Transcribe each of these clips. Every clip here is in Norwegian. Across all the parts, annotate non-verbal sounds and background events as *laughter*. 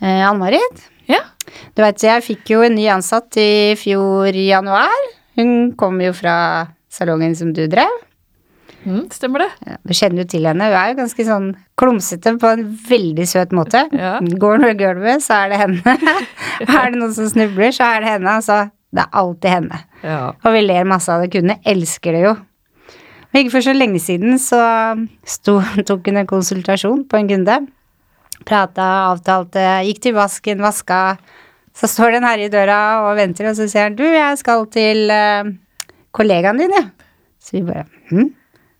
Eh, Ann-Marit, Ja. du veit, jeg fikk jo en ny ansatt i fjor i januar. Hun kom jo fra salongen som du drev. Mm, stemmer det. Ja, Du kjenner jo til henne. Hun er jo ganske sånn klumsete på en veldig søt måte. Ja. Går hun over gulvet, så er det henne. *laughs* er det noen som snubler, så er det henne. Altså, det er alltid henne. Ja. Og vi ler masse av det. Kundene elsker det jo. Og ikke for så lenge siden så sto, *laughs* tok hun en konsultasjon på en kunde. Prata, avtalte, gikk til vasken, vaska. Så står det en herre i døra og venter, og så sier han du, jeg skal til uh, kollegaen din, jeg. Så vi bare hm?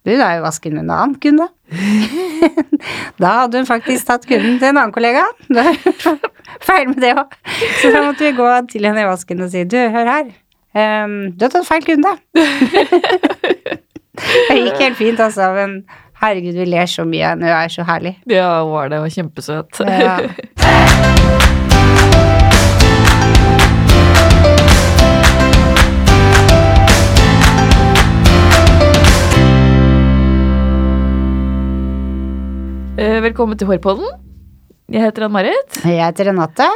Da er jo vasken med en annen kunde. *laughs* da hadde hun faktisk tatt kunden til en annen kollega. *laughs* Ferdig med det òg. Så da måtte vi gå til henne i vasken og si du, hør her. um, du har tatt feil kunde. *laughs* det gikk helt fint, altså, men herregud, vi ler så mye. Hun er så herlig. ja, var det. Var kjempesøt. Ja. *laughs* Eh, Velkommen til Hårpodden. Jeg heter Ann-Marit. Jeg heter Renate.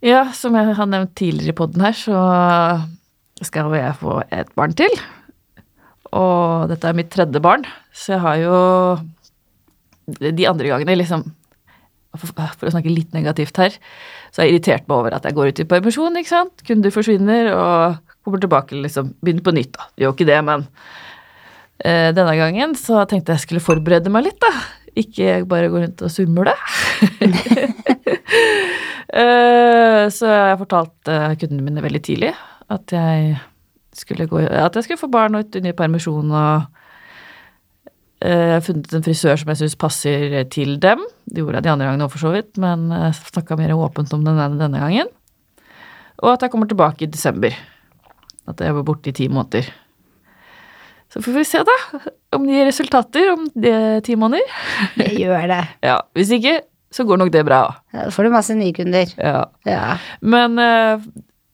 Ja, som jeg har nevnt tidligere i podden her, så skal jeg få et barn til. Og dette er mitt tredje barn, så jeg har jo de andre gangene liksom For å snakke litt negativt her, så har jeg irritert meg over at jeg går ut i permisjon, ikke sant. Kunder forsvinner og kommer tilbake, liksom. Begynner på nytt, da. Gjør ikke det, men eh, denne gangen så tenkte jeg skulle forberede meg litt, da. Ikke bare gå rundt og surmule. *laughs* Eh, så jeg fortalte kundene mine veldig tidlig at jeg skulle, gå, at jeg skulle få barn og ut under permisjon og jeg har funnet en frisør som jeg syns passer til dem. Det gjorde jeg de andre gangene òg, for så vidt, men jeg snakka mer åpent om den denne, gangen. Og at jeg kommer tilbake i desember. At jeg var borte i ti måneder. Så får vi se, da, om det gir resultater om det ti måneder. Det gjør det. *laughs* Ja, Hvis ikke, så går nok det bra. Da får du masse nye kunder. Ja. Ja. Men eh,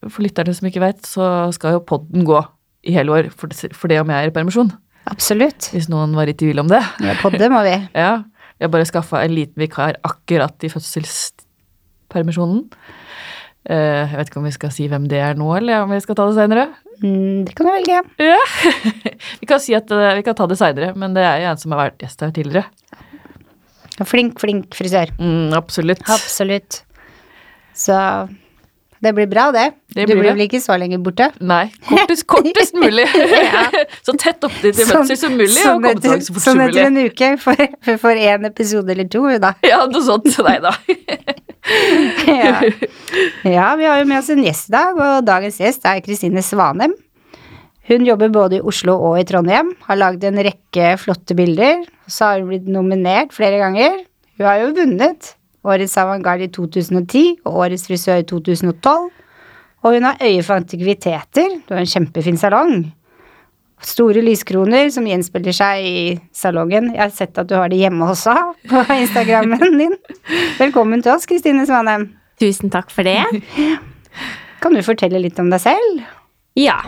for lytterne som ikke vet, så skal jo podden gå i hele år for det om jeg er i permisjon. Absolutt. Hvis noen var i tvil om det. Ja, podde må vi. *laughs* Ja, Vi har bare skaffa en liten vikar akkurat i fødselspermisjonen. Eh, jeg vet ikke om vi skal si hvem det er nå, eller om vi skal ta det seinere. Mm, det kan du velge. Ja. *laughs* vi kan si at eh, vi kan ta det seinere, men det er jo en som har vært gjest her tidligere. Flink, flink frisør. Mm, absolutt. Absolutt. Så det blir bra, det. Det du blir blir vel ikke så lenge borte? Nei, kortest, kortest mulig. *laughs* så tett opp til mønster som mulig, og komme så fort som sånn etter en uke, for, for en episode eller to, da. *laughs* Ja, noe sånt. Nei da. *laughs* Ja. ja, vi har jo med oss en gjest i dag, og dagens gjest er Kristine Svanem. Hun jobber både i Oslo og i Trondheim, har lagd en rekke flotte bilder. Så har hun blitt nominert flere ganger. Hun har jo vunnet Årets avantgarde i 2010 og Årets frisør i 2012. Og hun har øye for antikviteter. Du har en kjempefin salong. Store lyskroner som gjenspeiler seg i salongen. Jeg har sett at du har det hjemme også, *laughs* på Instagrammen din. Velkommen til oss, Kristine Svanem. Tusen takk for det. *laughs* Kan du fortelle litt om deg selv? Ja.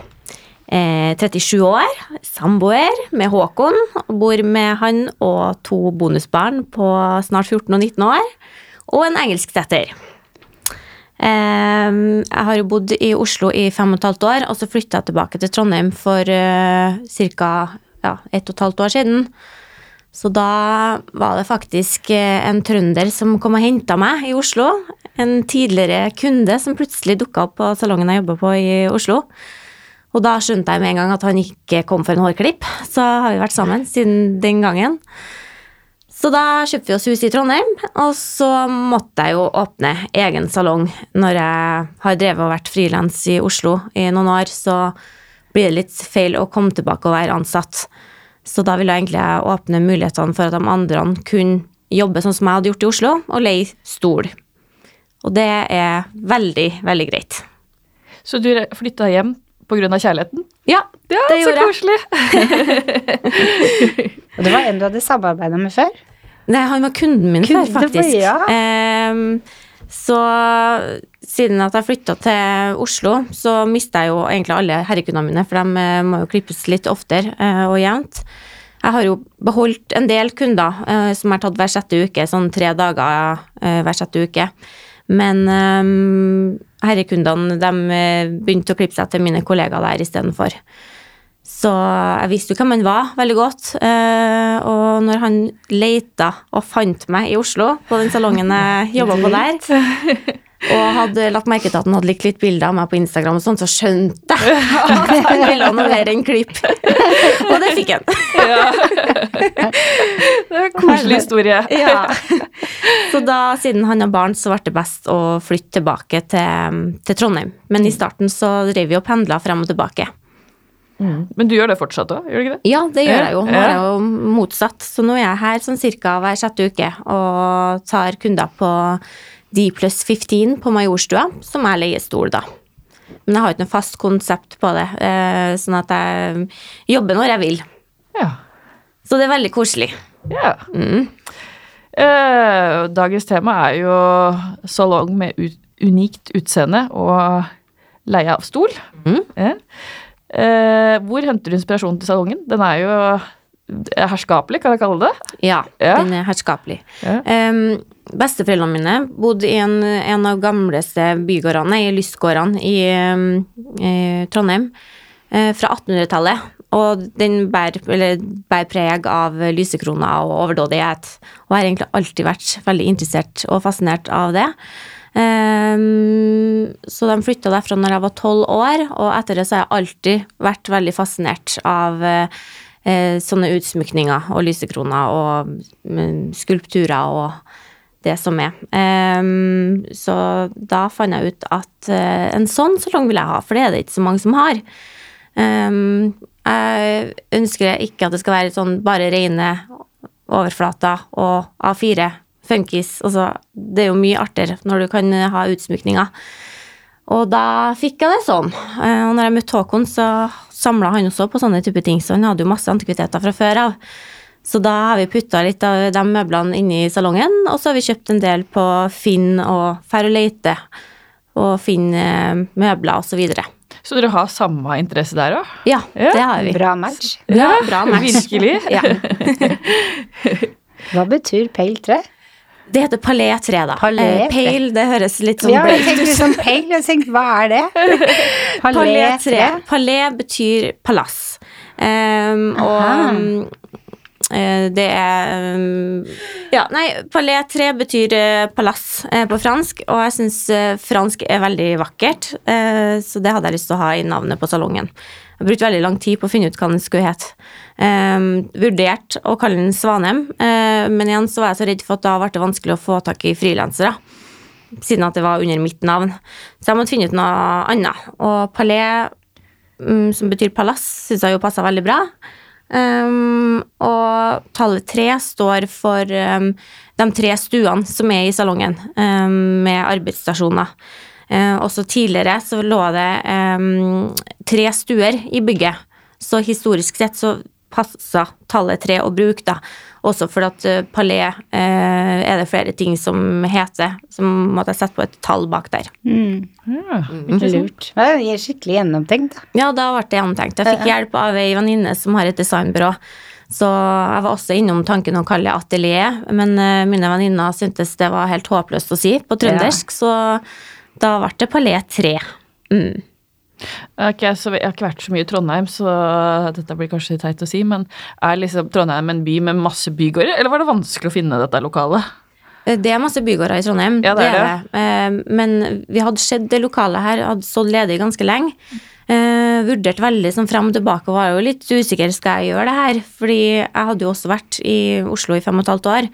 Eh, 37 år, samboer med Håkon. Bor med han og to bonusbarn på snart 14 og 19 år. Og en engelsksetter. Eh, jeg har jo bodd i Oslo i fem og et halvt år, og så flytta jeg tilbake til Trondheim for eh, ca. Ja, ett og et halvt år siden. Så da var det faktisk eh, en trønder som kom og henta meg i Oslo. En tidligere kunde som plutselig dukka opp på salongen jeg jobba på i Oslo. Og da skjønte jeg med en gang at han ikke kom for en hårklipp. Så har vi vært sammen siden den gangen. Så da kjøpte vi oss hus i Trondheim, og så måtte jeg jo åpne egen salong. Når jeg har drevet og vært frilans i Oslo i noen år, så blir det litt feil å komme tilbake og være ansatt. Så da ville jeg egentlig åpne mulighetene for at de andre kunne jobbe sånn som jeg hadde gjort i Oslo, og leie stol. Og det er veldig, veldig greit. Så du flytta hjem av kjærligheten? Ja, Ja, det gjorde jeg. Så koselig. *laughs* Og det var en du hadde samarbeida med før? Nei, han var kunden min Kunde, før, faktisk. ja. um, så siden at jeg flytta til Oslo, så mista jeg jo egentlig alle herrekundene mine, for de eh, må jo klippes litt oftere uh, og jevnt. Jeg Jeg har jo beholdt en del kunder uh, som har tatt hver sjette uke, sånn tre dager hver sjette uke. Men um, herrekundene de begynte å klippe seg til mine kollegaer der istedenfor. Så jeg visste jo hvem han var veldig godt. eh, og når han leita og fant meg i Oslo, på den salongen jeg *laughs* jobba på der, *laughs* og hadde lagt merke til at han hadde likt litt bilder av meg på Instagram, og sånn, så skjønte jeg *laughs* at han ville mer enn klipp. og det fikk han. Det er en koselig historie. Ja. Så da, siden han har barn, så ble det best å flytte tilbake til, til Trondheim. Men i starten så drev vi og pendla frem og tilbake. Men du gjør det fortsatt òg, gjør du ikke det? Ja, det gjør jeg jo. Nå er jeg jo motsatt. Så nå er jeg her sånn cirka hver sjette uke og tar kunder på D pluss 15 på Majorstua, som er leiestol, da. Men jeg har ikke noe fast konsept på det, eh, sånn at jeg jobber når jeg vil. Ja. Så det er veldig koselig. ja. Mm. Eh, dagens tema er jo salong med unikt utseende og leie av stol. Mm. Ja. Eh, hvor henter du inspirasjon til salongen? Den er jo herskapelig, kan jeg kalle det. Ja, Ja. den er herskapelig. Ja. Um, Besteforeldrene mine bodde i en, en av gamleste bygårdene, i lystgårdene i, i Trondheim, eh, fra 1800-tallet. Og den bærer, bærer preg av lysekroner og overdådighet. Og har egentlig alltid vært veldig interessert og fascinert av det. Um, så de flytta derfra når jeg var tolv år, og etter det så har jeg alltid vært veldig fascinert av eh, sånne utsmykninger og lysekroner og mm, skulpturer og det som er. Ehm, så da fant jeg ut at eh, en sånn salong vil jeg ha, for det er det ikke så mange som har. Ehm, jeg ønsker ikke at det skal være sånn bare rene overflater og A4 funkis. Altså, det er jo mye artigere når du kan ha utsmykninger. Og da fikk jeg det sånn. Eh, Og når jeg møtte Håkon, så samla han også på sånne type ting, så han hadde jo masse antikviteter fra før av. Så da har vi putta litt av de møblene inne i salongen, og så har vi kjøpt en del på Finn og Fær og Leite og Finn eh, møbler og så videre. Så dere har samme interesse der òg? Ja, Ja, det har vi. Bra match. Ja, bra match. Virkelig. Ja. *laughs* *laughs* Hva betyr tre? Det heter palé 3, da. Palé Eh, Pale, det høres litt sånn Ja, tenkte ut. liksom pale, jeg tenkte hva er det? *laughs* Palé 3. Palé betyr palass. Um, og eh, det er um, Ja, nei, Palais 3 betyr eh, palass eh, på fransk, og jeg syns fransk er veldig vakkert, så det hadde jeg lyst til å ha i navnet på salongen. Jeg har brukt veldig lang tid på å finne ut hva den skulle hete. Um, vurdert å kalle den Svanheim, eh, men igjen så var jeg så redd for at da ble det vanskelig å få tak i frilansere siden at det var under mitt navn. Så jeg måtte finne ut noe annet. Og palais, um, som betyr palass, syns jeg jo passa veldig bra. Um, og tallet tre står for um, de tre stuene som er i salongen, um, med arbeidsstasjoner. Uh, også tidligere så lå det tre stuer i bygget, så historisk sett så passa tallet tre å bruke, da. Også fordi at uh, palais uh, er det flere ting som heter, så måtte jeg sette på et tall bak der. Mm, Ja, lurt. Ja, Det er skikkelig gjennomtenkt. da. Ja, da ble det gjennomtenkt. Jeg fikk hjelp av ei venninne som har et designbyrå. Så jeg var også innom tanken å kalle det atelier, men eh, mine venninner syntes det var helt håpløst å si på trøndersk, så da ble det palet 3. Mm. Så, jeg har ikke vært så mye i Trondheim, så dette blir kanskje teit å si, men er liksom Trondheim en by med masse bygårder, eller var det vanskelig å finne dette lokalet? Eh, Det er masse bygårder i Trondheim, Ja, det er det. Men vi hadde sett det lokalet her, hadde stått ledig ganske lenge. Uh, vurderte veldig sånn frem og tilbake og var jo litt usikker skal jeg gjøre det her. Fordi jeg hadde jo også vært i Oslo i fem og et halvt år.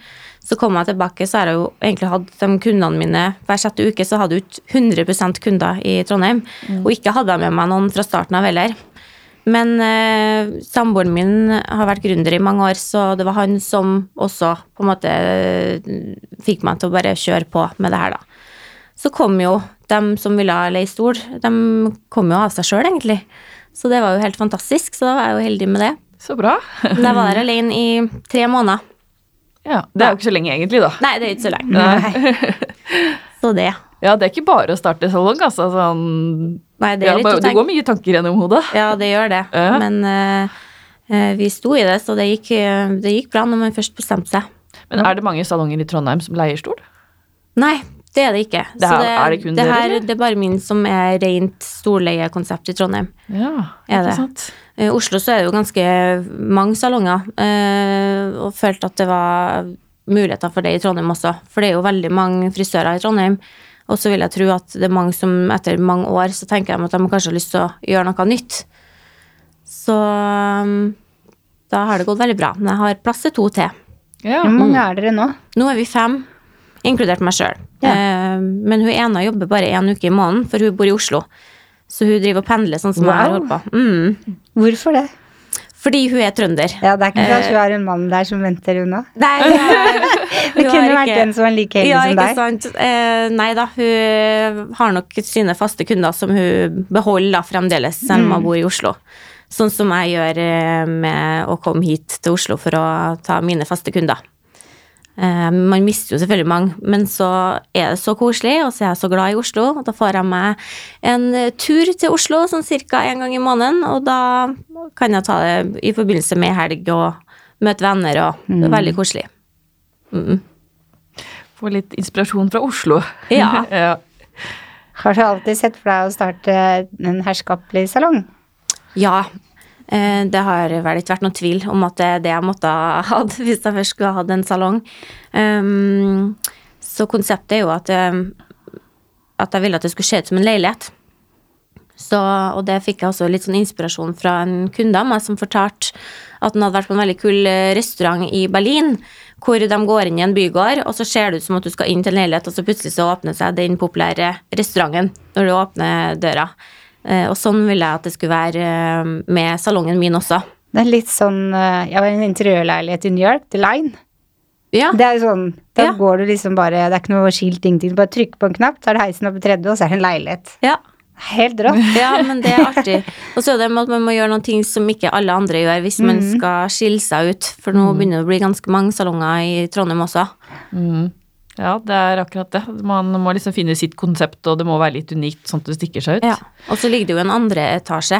Så kom jeg tilbake, så har jeg jo egentlig hatt de kundene mine hver sjette uke, så hadde jeg ikke 100% kunder i Trondheim. Og ikke hadde jeg med meg noen fra starten av heller. Men eh, samboeren min har vært gründer i mange år, så det var han som også på en måte eh, fikk meg til å bare kjøre på med det her, da. Så kom jo dem som ville ha leie stol, de kom jo av seg sjøl, egentlig. Så det var jo helt fantastisk, så da var jeg jo heldig med det. Så bra. Men jeg var der alene i tre måneder. Ja, Det er jo ikke så lenge egentlig, da. Nei, det er ikke så lenge. *laughs* Så det. Ja, det er ikke bare å starte salong, altså. Sånn, Nei, det ja, bare- det går mye tanker gjennom hodet. Ja, det gjør det. Ja. Men Eh, Vi sto i det, så det gikk, eh, det gikk bra når man først bestemte seg. Men er det mange salonger i Trondheim som leier stol? Nei, det er det ikke. Det Så det, er det kun det, her, det er bare min som er rent storleiekonsept i Trondheim. Ja, Er ikke det? sant? I Oslo så er det jo ganske mange salonger, eh, og følte at det var muligheter for det i Trondheim også. For det er jo veldig mange frisører i Trondheim, og så vil jeg tro at det er mange som etter mange år så tenker de at de kanskje har lyst til å gjøre noe nytt. Så um, da har det gått veldig bra. Men jeg har plass til to til. Ja. Hvor mange er dere nå? Nå er vi fem, inkludert meg sjøl. Ja. Men hun ene jobber bare én uke i måneden, for hun bor i Oslo. Så hun driver og pendler sånn som jeg har Wow. holdt på. Mm. Hvorfor det? Fordi hun er trønder. Ja, Det er ikke Eh. at hun har en mann der som venter unna? Nei, det, *laughs* kunne vært en som er like heldig ja, som ikke. Sant? Eh, nei da, hun har nok sine faste kunder som hun beholder fremdeles, selv om hun bor i Oslo. Sånn som jeg gjør eh, med å komme hit til Oslo for å ta mine faste kunder. Eh, man mister jo selvfølgelig mange, men så er det så koselig, og så er jeg så glad i Oslo. og Da får jeg meg en tur til Oslo sånn cirka en gang i måneden, og da kan jeg ta det i forbindelse med helg og møte venner, og det er veldig koselig. Mm. Få litt inspirasjon fra Oslo. Ja. *laughs* ja. Har du alltid sett for deg å starte en herskapelig salong? Ja, det har vel ikke vært noen tvil om at det er det jeg måtte ha *laughs* hatt hvis jeg først skulle ha hatt en salong. Um, så konseptet er jo at, um, at jeg ville at det skulle se ut som en leilighet. Så, og det fikk jeg også litt sånn inspirasjon fra en kunde av meg som fortalte at han hadde vært på en veldig kul eh, restaurant i Berlin, hvor de går inn i en bygård, og så ser det ut som at du skal inn til en leilighet, og så plutselig så åpner seg den populære restauranten når du åpner døra. Eh, Og sånn ville jeg at det skulle være eh, med salongen min også. Det er litt sånn eh, Jeg var i en interiørleilighet i New York, The Line. Ja, Det er jo sånn, Da Ja. går du liksom bare Det er ikke noe skilt, ingenting. Du bare trykker på en knapp, så er det heisen opp i tredje, og så er det en leilighet. ja. Helt rått. *laughs* ja, men det er artig. Og så er det med at man må gjøre noen ting som ikke alle andre gjør hvis man skal skille seg ut. For nå begynner det å bli ganske mange salonger i Trondheim også. Mm. Ja, det er akkurat det. Man må liksom finne sitt konsept, og det må være litt unikt, sånn at det stikker seg ut. Ja. Og så ligger det jo en andre etasje.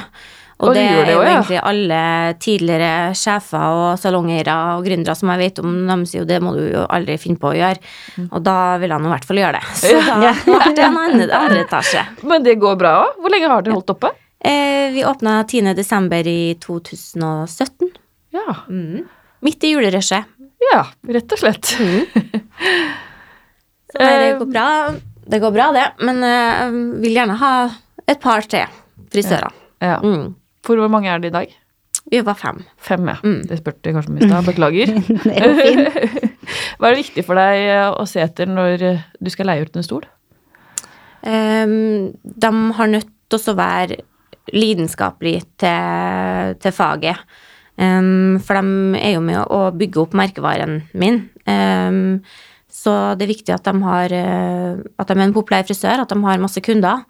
Og, Og det det, er jo også, ja. egentlig alle tidligere sjefer og salongeiere og gründere som jeg vet om, de sier jo det må du jo aldri finne på å gjøre. Og da vil han i hvert fall gjøre det. *laughs* Så da ble det en andre, andre etasje. Men det går bra òg. Hvor lenge har dere holdt oppe? Eh, vi åpna 10. desember i 2017. Ja. Midt i julerushet. ja, rett og slett. *laughs* Så det Eh, går bra, det går bra det. Men eh, jeg vil gjerne ha et par til frisører. Ja. Mm. For hvor mange er det i dag? Vi var fem. Fem, ja. Mm. Det spurte jeg kanskje om i stad. Beklager. *laughs* Det er jo fint. *laughs* Hva er det viktig for deg eh, å se etter når eh, du skal leie ut en stol? Um, de har nødt til å være lidenskapelige til, til faget. Um, for de er jo med å bygge opp merkevaren min. Um, så det er viktig at de, har, eh, at de er en populær frisør, at de har masse kunder.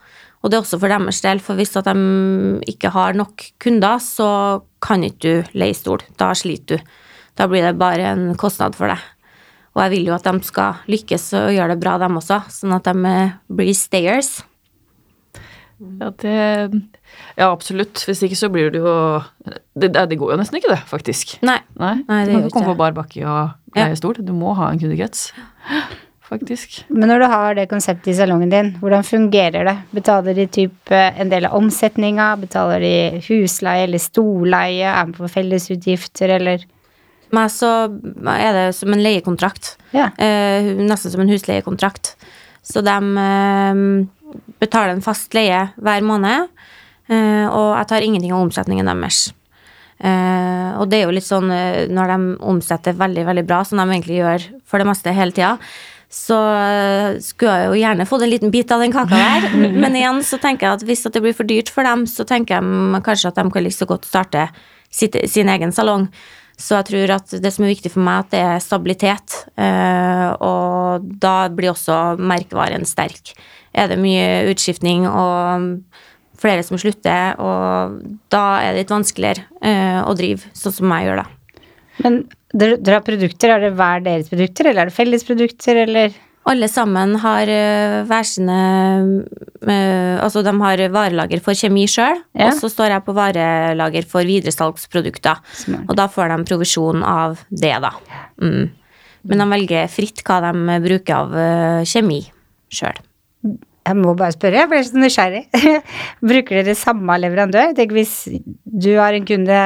Og det er også for deres del, for hvis at de ikke har nok kunder, så kan ikke du leie stol. Da sliter du. Da blir det bare en kostnad for deg. Og jeg vil jo at de skal lykkes og gjøre det bra, dem også, sånn at de eh, blir stayers. Ja, det Ja, absolutt. Hvis ikke så blir det jo Det, det det går jo nesten ikke, det, faktisk. Nei. Nei, Nei, det du kan gjør ikke komme på bar bakke og leie stol. Du må ha en kundekrets. Faktisk. Men når du har det konseptet i salongen din, hvordan fungerer det? Betaler de typ eh, en del av omsetninga? Betaler de husleie eller storleie? Er med på fellesutgifter, eller? Men så er det som en leiekontrakt. Ja. Eh, nesten som en husleiekontrakt. Så de eh, betaler en fast leie hver måned, eh, og jeg tar ingenting av omsetningen deres. Eh, og det er jo litt sånn uh, når de omsetter veldig, veldig bra, som de egentlig gjør for det meste hele tida, så uh, skulle jeg jo gjerne fått en liten bit av den kaka der. *laughs* Men igjen så tenker jeg at hvis at det blir for dyrt for dem, så tenker jeg kanskje at de kan like så godt starte sitt, sin egen salong. Så jeg tror at det som er viktig for meg, at det er stabilitet. og da blir også merkevaren sterk. Er det mye utskiftning og flere som slutter, og da er det litt vanskeligere uh, å drive sånn som jeg gjør, da. Men dere, dere har produkter, er det hver deres produkter, eller er det fellesprodukter, eller? Alle sammen har eh, hver sine eh, Altså, de har varelager for kjemi sjøl, Ja. og så står jeg på varelager for videresalgsprodukter. Smart. Og da får de provisjon av det, da. Mm. Men de velger fritt hva de bruker av kjemi sjøl. Jeg må bare spørre, jeg ble så nysgjerrig. *laughs* Bruker dere samme leverandør? Tenk hvis du har en kunde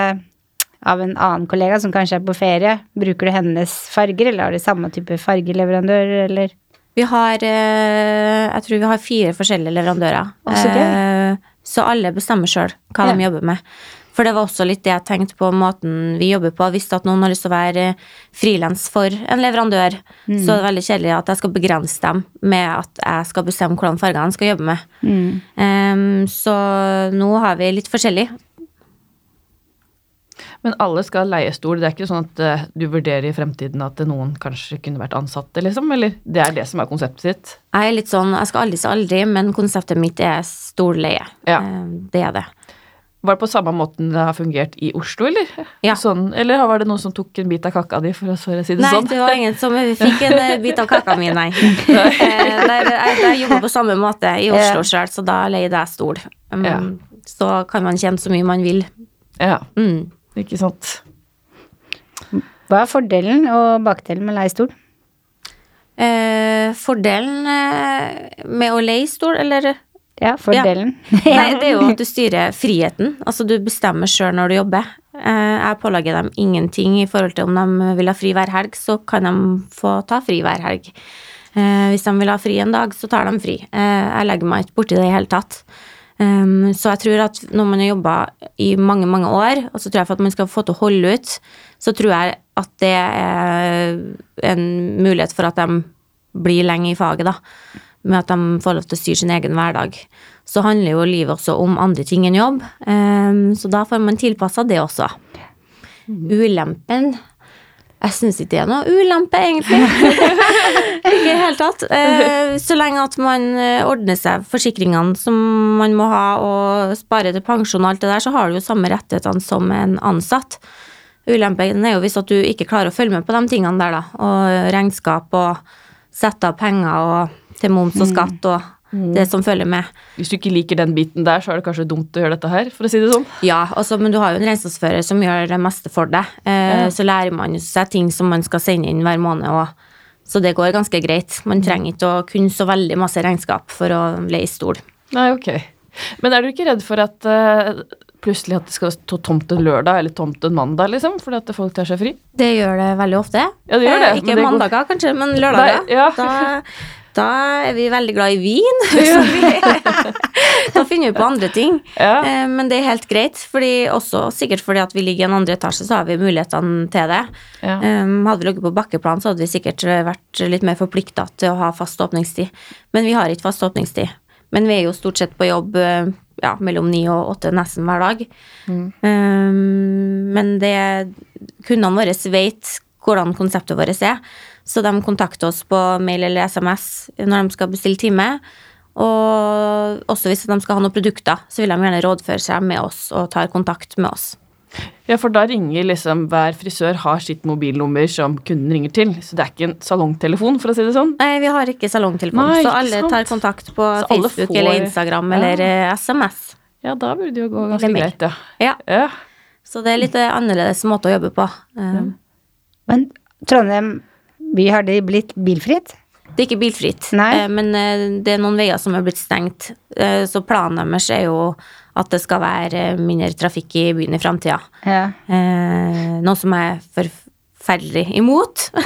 av en annen kollega som kanskje er på ferie, bruker du hennes farger, eller har du samme type fargeleverandør, eller? Vi har eh, Jeg tror vi har fire forskjellige leverandører. Å, så. Eh, så alle bestemmer sjøl hva Ja. de jobber med. For det var også litt det jeg tenkte på måten vi jobber på. Hvis at noen har lyst til å være frilans for en leverandør, Mm. så er det veldig kjedelig at jeg skal begrense dem med at jeg skal bestemme hvordan farger de skal jobbe med. Mm. Um, så nå har vi litt forskjellig. Men alle skal leie stol. Det er ikke sånn at eh, du vurderer i fremtiden at noen kanskje kunne vært ansatte, liksom? Eller det er det som er konseptet sitt? Jeg er litt sånn, jeg skal aldri si aldri, men konseptet mitt er stolleie. Ja. Det er det. Var det på samme måten det har fungert i Oslo, eller? Ja. Sånn, eller var det noen som tok en bit av kaka di, for å si det Nei, sånn? det var ingen som fikk en eh, bit av kaka mi, nei. *laughs* nei. der, jeg, jeg jobber på samme måte i Oslo sjøl, så da leide jeg stol. Um, Ja. Så kan man tjene så mye man vil. Ja, Mm. ikke sant. Hva er fordelen og bakdelen med leiestol? Eh, fordelen eh, med å leie stol, eller Ja, fordelen. *laughs* Nei, det er jo at du styrer friheten. Altså, du bestemmer sjøl når du jobber. Eh, jeg pålegger dem ingenting i forhold til om de vil ha fri hver helg, så kan de få ta fri hver helg. Eh, hvis de vil ha fri en dag, så tar de fri. Eh, jeg legger meg ikke borti det i hele tatt. Um, så jeg tror at når man har jobba i mange, mange år, og så tror jeg for at man skal få til å holde ut, så tror jeg at det er en mulighet for at de blir lenge i faget, da. Med at de får lov til å styre sin egen hverdag. Så handler jo livet også om andre ting enn jobb, um, så da får man tilpassa det også. Ulempen Jeg syns ikke det er noe ulempe, egentlig. *laughs* ikke i det hele tatt. Eh, Så lenge at man eh, ordner seg forsikringene som man må ha, og sparer til pensjon og alt det der, så har du jo samme rettighetene som en ansatt. Ulempen er jo hvis at du ikke klarer å følge med på de tingene der, da. Og regnskap og sette av penger og til moms og skatt og det som følger med. Hvis du ikke liker den biten der, så er det kanskje dumt å gjøre dette her, for å si det sånn. Ja, også, men du har jo en regnskapsfører som gjør det meste for deg. Eh, Ja. Så lærer man seg ting som man skal sende inn hver måned. Og, så det går ganske greit. Man trenger ikke å kunne så veldig masse regnskap for å leie stol. Nei, ok. Men er du ikke redd for at uh, plutselig at det skal stå tomt en lørdag eller tomt en mandag, liksom, fordi at folk tar seg fri? Det gjør det veldig ofte. Ja, det gjør det, Eh, ikke det går- kanskje, men lørdager. Nei, ja. Da, *laughs* da er vi veldig glad i vin. *laughs* Ja. *laughs* da finner vi på andre ting. Ja. Eh, Men det er helt greit, fordi også sikkert fordi at vi ligger i en andre etasje, så har vi mulighetene til det. Ja. Um, hadde vi ligget på bakkeplan, så hadde vi sikkert vært litt mer forplikta til å ha fast åpningstid. Men vi har ikke fast åpningstid. Men vi er jo stort sett på jobb eh, ja, mellom ni og åtte nesten hver dag. Um, men det Kundene våre vet hvordan konseptet vårt er, så de kontakter oss på mail eller SMS når de skal bestille time. Og også hvis de skal ha noen produkter, så vil de gjerne rådføre seg med oss og tar kontakt med oss. Ja, for da ringer liksom hver frisør har sitt mobilnummer som kunden ringer til, så det er ikke en salongtelefon, for å si det sånn. Nei, vi har ikke salongtelefon, Nei, så alle sant. tar kontakt på Så Facebook får- eller Instagram Ja. eller eh, SMS. Ja, da burde det jo gå ganske greit, ja. Ja, Ja. så det er litt eh, annerledes måte å jobbe på. Eh, Men Trondheim by, har det blitt bilfritt? Det er ikke bilfritt, Nei. eh, men eh, det er noen veier som er blitt stengt, eh, så planen deres er jo at det skal være mindre trafikk i byen i framtida. Ja. Noe som er forferdelig imot. *laughs*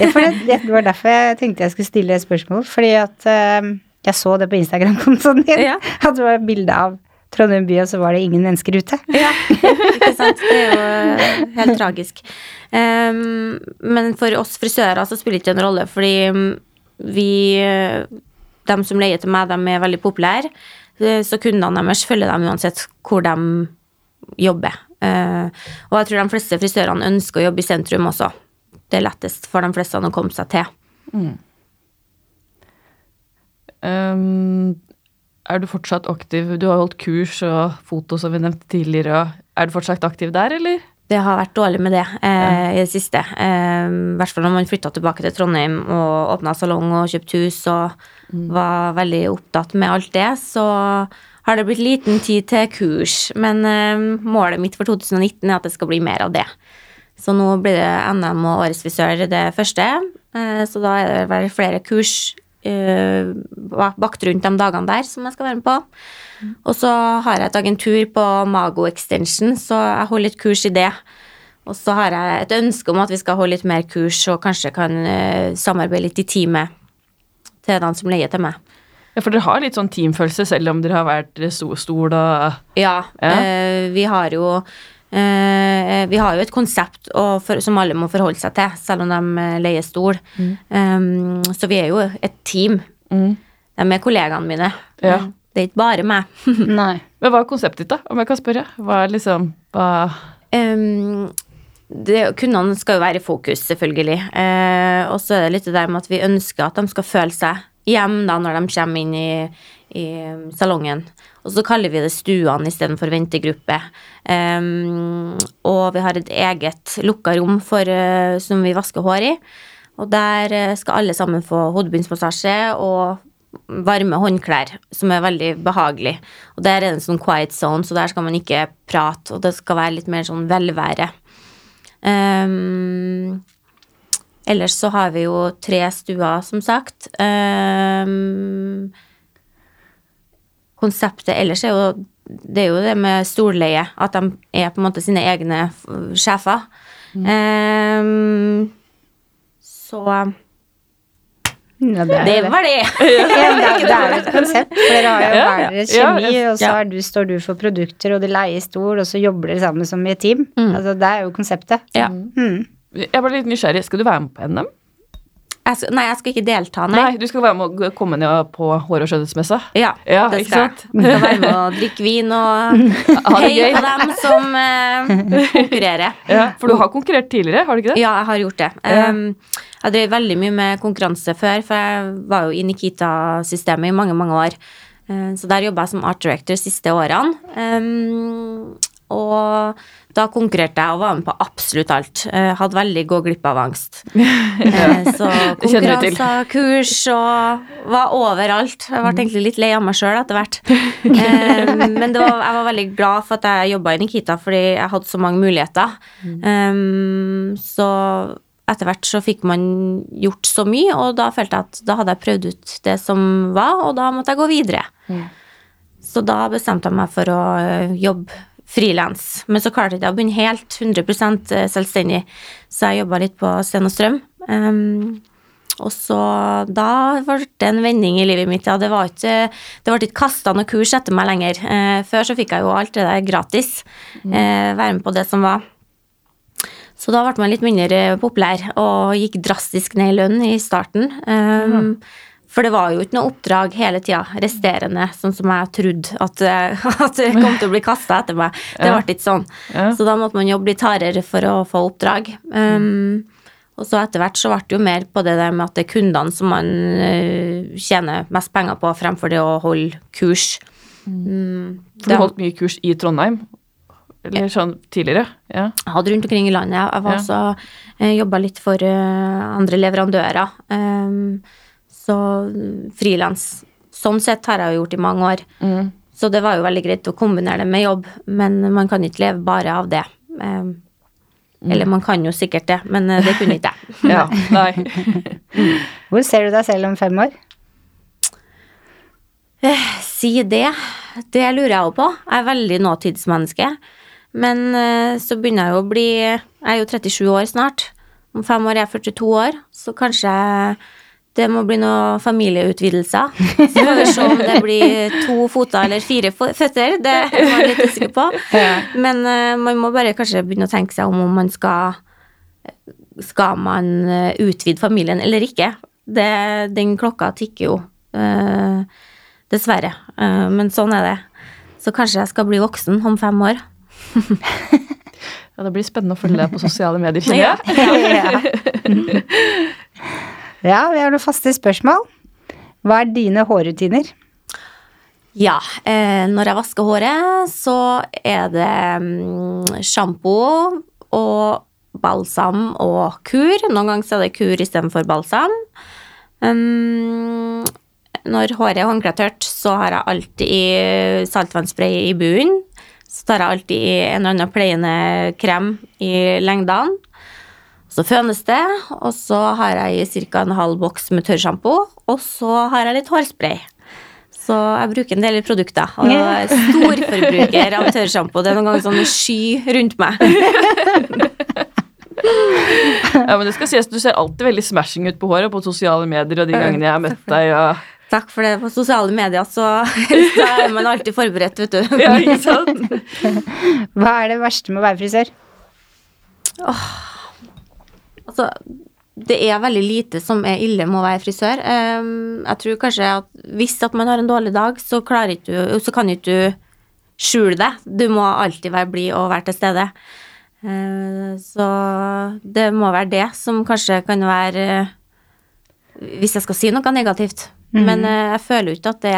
Det, var derfor jeg tenkte jeg skulle stille et spørsmål. Fordi at jeg så det på Instagram-kontoen din. Ja. At det var bilde av Trondheim by, og så var det ingen mennesker ute. *laughs* Ja, ikke sant. Det er jo eh, helt tragisk. Um, men for oss frisører så spiller det ikke en rolle, fordi mm, vi eh, De som leier til meg, de er veldig populære, eh, så kundene deres følger dem uansett hvor de jobber. Uh, og jeg tror de fleste frisørene ønsker å jobbe i sentrum også. Det er lettest for de fleste å komme seg til. Um, er du fortsatt aktiv? Du har holdt kurs og foto, som vi nevnte tidligere. Er du fortsatt aktiv der, eller? Det har vært dårlig med det eh, i det siste. Eh, I hvert fall når man flytta tilbake til Trondheim og åpna salong og kjøpt hus og var veldig opptatt med alt det, så har det blitt liten tid til kurs. Men eh, målet mitt for 2019 er at det skal bli mer av det. Så nå blir det NM og Årets frisør det første. Eh, så da er det vel flere kurs bak- bakt rundt de dagene der som jeg skal være med på. Og så har jeg et agentur på Mago Extension, så jeg holder et kurs i det. Og så har jeg et ønske om at vi skal holde litt mer kurs, og kanskje kan uh, samarbeide litt i teamet til den som leier til meg. Ja, For dere har litt sånn teamfølelse, selv om dere har vært stor, stor da? Ja, Ja. Uh, vi har jo vi har jo et konsept for, som alle må forholde seg til, selv om de eh, leier stol. Um, så vi er jo et team. mm. De er kollegaene mine. Ja. Det er ikke bare meg. *laughs* Nei. Men hva er konseptet ditt, da, om jeg kan spørre? Hva er liksom hva Um, det, kundene skal jo være i fokus, selvfølgelig. Eh, og så er det litt det der med at vi ønsker at de skal føle seg hjemme da, når de kommer inn i, i salongen. Og så kaller vi det stuene istedenfor ventegruppe. Um, og vi har et eget lukka rom for, uh, som vi vasker hår i. Og der eh, skal alle sammen få hodebunnsmassasje og varme håndklær, som er veldig behagelig. Og der er det en sånn quiet zone, så der skal man ikke prate, og det skal være litt mer sånn velvære. Um, ellers så har vi jo tre stuer, som sagt. Ehm, konseptet ellers er jo det er jo det med storleie, at de er på en måte sine egne sjefer. sjefer. Um, så Ja, det, er det var det. *laughs* Ja, det, er, det er et konsept. For dere har jo Ja, hver deres ja, kjemi, ja. og så er du, står du for produkter, og du leier stol, og så jobber dere sammen som i et team. Altså, det er jo konseptet. Ja. Mm. Jeg ble litt nysgjerrig. Skal du være med på NM? Jeg skal, nei, jeg skal ikke delta, nei. Nei, du skal være med å komme ned på hår- og skjønnhetsmessa. Ja, Ja, det skal jeg. Skal være med *laughs* og drikke vin og heie på dem som eh, konkurrerer. Ja, for du har konkurrert tidligere, har du ikke det? Ja, jeg har gjort det. Um, jeg drev veldig mye med konkurranse før, for jeg var jo i Nikita-systemet i mange, mange år. Uh, så der jobba jeg som art director de siste årene. Um, og da konkurrerte jeg og var med på absolutt alt. Uh, hadde veldig gå glipp av angst. *laughs* Uh, så konkurranser, kurs og var overalt. Jeg ble egentlig litt lei av meg sjøl etter hvert. Um, *laughs* men det var, jeg var veldig glad for at jeg jobba i Nikita, fordi jeg hadde så mange muligheter. Um, så etter hvert så fikk man gjort så mye, og da følte jeg at da hadde jeg prøvd ut det som var, og da måtte jeg gå videre. Så da bestemte jeg meg for å jobbe frilans. Men så klarte jeg ikke å begynne helt 100% selvstendig, så jeg jobba litt på Sten og Strøm. Um, og så da ble det en vending i livet mitt. Ja, det var ikke Det ble ikke kasta noe kurs etter meg lenger. Eh, før så fikk jeg jo alt det der gratis. Eh, være med på det som var. Så da ble man litt mindre eh, populær og gikk drastisk ned i lønn i starten. Um, For det var jo ikke noe oppdrag hele tida resterende, sånn som jeg trodde at, eh, *laughs* at det kom til å bli kasta etter meg. Det Ja. ble ikke sånn. Ja. Så da måtte man jobbe litt hardere for å få oppdrag. Um, og så etter hvert så ble det jo mer på det der med at det er kundene som man uh, tjener mest penger på, fremfor det å holde kurs. Mm, For du holdt mye kurs i Trondheim? Eller sånn tidligere? Ja. Jeg hadde rundt omkring i landet. Jeg var Ja. også eh, jobba litt for uh, andre leverandører. Um, så frilans. Sånn sett har jeg jo gjort i mange år. Mm. Så det var jo veldig greit å kombinere det med jobb, men man kan ikke leve bare av det. Um, Eller man kan jo sikkert det, men eh, det kunne ikke jeg. *laughs* ja. *laughs* Nei. Hvor ser du deg selv om fem år? Si det. Det lurer jeg òg på. Jeg er veldig nåtidsmenneske. Men eh, så begynner jeg jo å bli Jeg er jo 37 år snart. Om fem år er jeg 42 år, så kanskje det må bli noen familieutvidelser. Så får vi se om det blir to foter eller fire føtter. Det er man litt usikker på. *laughs* Men eh, man må bare kanskje begynne å tenke seg om om man skal Skal man eh, utvide familien eller ikke? Det, den klokka tikker jo. eh, Dessverre. Men sånn er det. Så kanskje jeg skal bli voksen om fem år. *laughs* Ja, det blir spennende å følge deg på sosiale medier, *laughs* kjenner jeg. ja, vi har noen faste spørsmål. Hva er dine hårrutiner? Ja, eh, når jeg vasker håret, så er det mm, sjampo og balsam og kur. Noen ganger er det kur istedenfor balsam. Um, når håret er håndkletørt, så har jeg alltid saltvannspray i bunnen. Så tar jeg alltid en eller annen pleiende krem i lengdene. Så fønes det, og så har jeg i ca. en halv boks med tørrsjampo, og så har jeg litt hårspray. Så jeg bruker en del produkter. Og jeg er storforbruker av tørrsjampo. Det er noen ganger sånn sky rundt meg. *laughs* Ja, men det skal sies, Du ser alltid veldig smashing ut på håret på sosiale medier og de gangene jeg har møtt deg. Ja. Takk for det. På sosiale medier så, *laughs* så er man alltid forberedt, vet du. Ja, ikke sant? Hva er det verste med å være frisør? Altså, det er veldig lite som er ille med å være frisør. Ehm, jeg tror kanskje at hvis at man har en dårlig dag, så, du, så kan ikke du skjule det. Du må alltid være blid og være til stede. Eh, så det må være det som kanskje kan være eh, Hvis jeg skal si noe negativt. Men eh, jeg føler jo ikke at det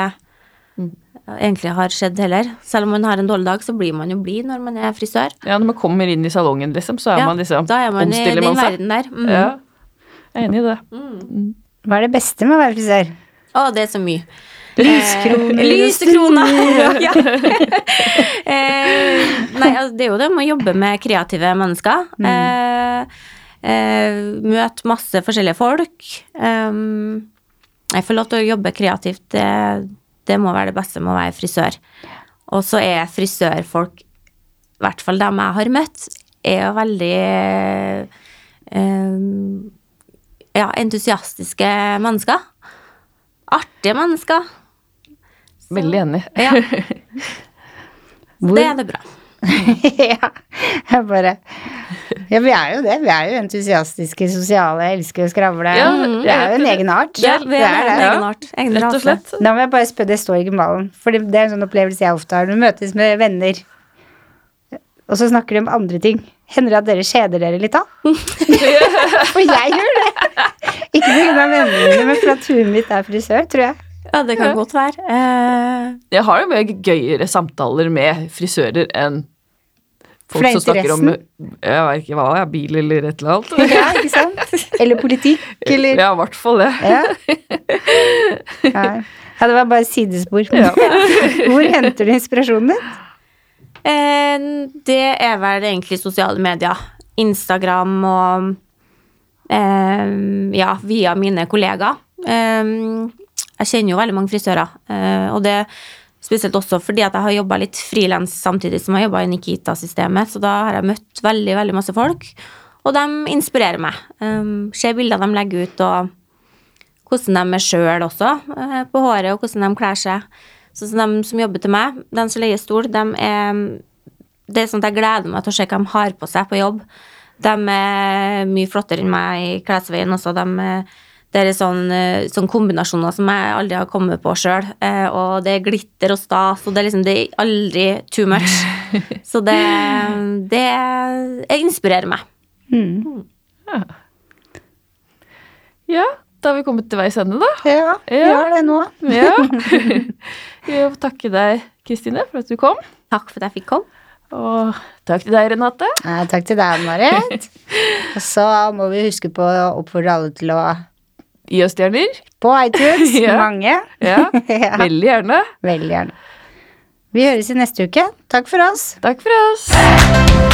egentlig har skjedd heller. Selv om man har en dårlig dag, så blir man jo blid når man er frisør. Ja, Når man kommer inn i salongen, liksom, så er Ja, man liksom da er man i den man verden der. Mm. Ja, jeg er enig i det. Hva er det beste med å være frisør? Å, det er så mye. Lyskroner Eh, Lysekroner! *laughs* ja. eh, nei, altså, det er jo det med å jobbe med kreative mennesker. Eh, eh, møte masse forskjellige folk. Um, jeg får lov til å jobbe kreativt. Det, det må være det beste med å være frisør. Og så er frisørfolk, i hvert fall dem jeg har møtt, er jo veldig eh, ja, entusiastiske mennesker. Artige mennesker. Veldig enig. Ja, *laughs* Hvor- det er det bra. *laughs* ja, jeg bare *laughs* Ja, vi er jo det. Vi er jo entusiastiske, sosiale, elsker å skravle. Ja, det er jo en egen art. Ja, vi er en Ja. egen art. Egen Rett og slett. Da må jeg bare spørre, det står i malen. For det det er en sånn opplevelse jeg ofte har. Du møtes med venner, og så snakker de om andre ting. Hender det at dere kjeder dere litt da? *laughs* For jeg gjør det. Ikke pga. vennene mine, men fordi at huet mitt er frisør, tror jeg. Ja, det kan godt være. Eh, Jeg har jo mye gøyere samtaler med frisører enn folk som snakker om jeg vet ikke hva, ja, bil eller et eller annet. *laughs* Ja, ikke sant? Eller politikk, *laughs* eller Ja, i hvert fall det. Ja. *laughs* ja. Ja, det var bare sidespor. Ja. Hvor henter du inspirasjonen din? eh, det er vel egentlig sosiale medier. Instagram og eh, ja, via mine kollegaer. Eh, jeg kjenner jo veldig mange frisører, eh, og det spesielt også fordi at jeg har jobba litt frilans samtidig som jeg jobba i Nikita-systemet, så da har jeg møtt veldig, veldig masse folk, og de inspirerer meg. Um, ser bilder de legger ut, og hvordan de er sjøl også, uh, på håret, og hvordan de kler seg. Så de som jobber til meg, de som leier stol, de er Det er sånn at jeg gleder meg til å se hva de har på seg på jobb. De er mye flottere enn meg i klesveien også. De, er- det er sånn, eh, sånn kombinasjoner som jeg aldri har kommet på sjøl. Og det er glitter og stas, og det er liksom det er aldri too much. *laughs* Så det, det inspirerer meg. Mm. Ja, da har vi kommet til veis ende, da. Ja, vi Ja. har det nå. Ja. *laughs* *laughs* Vi vil takke deg, Kristine, for at du kom. Takk for at jeg fikk komme. Og takk til deg, Renate. Ja, takk til deg, Marit. Og så må vi huske på å oppfordre alle til å Gi oss stjerner. På iTunes. *laughs* Ja. Mange. *laughs* Ja, veldig gjerne. veldig gjerne. Vi høres i neste uke. Takk for oss. Takk for oss.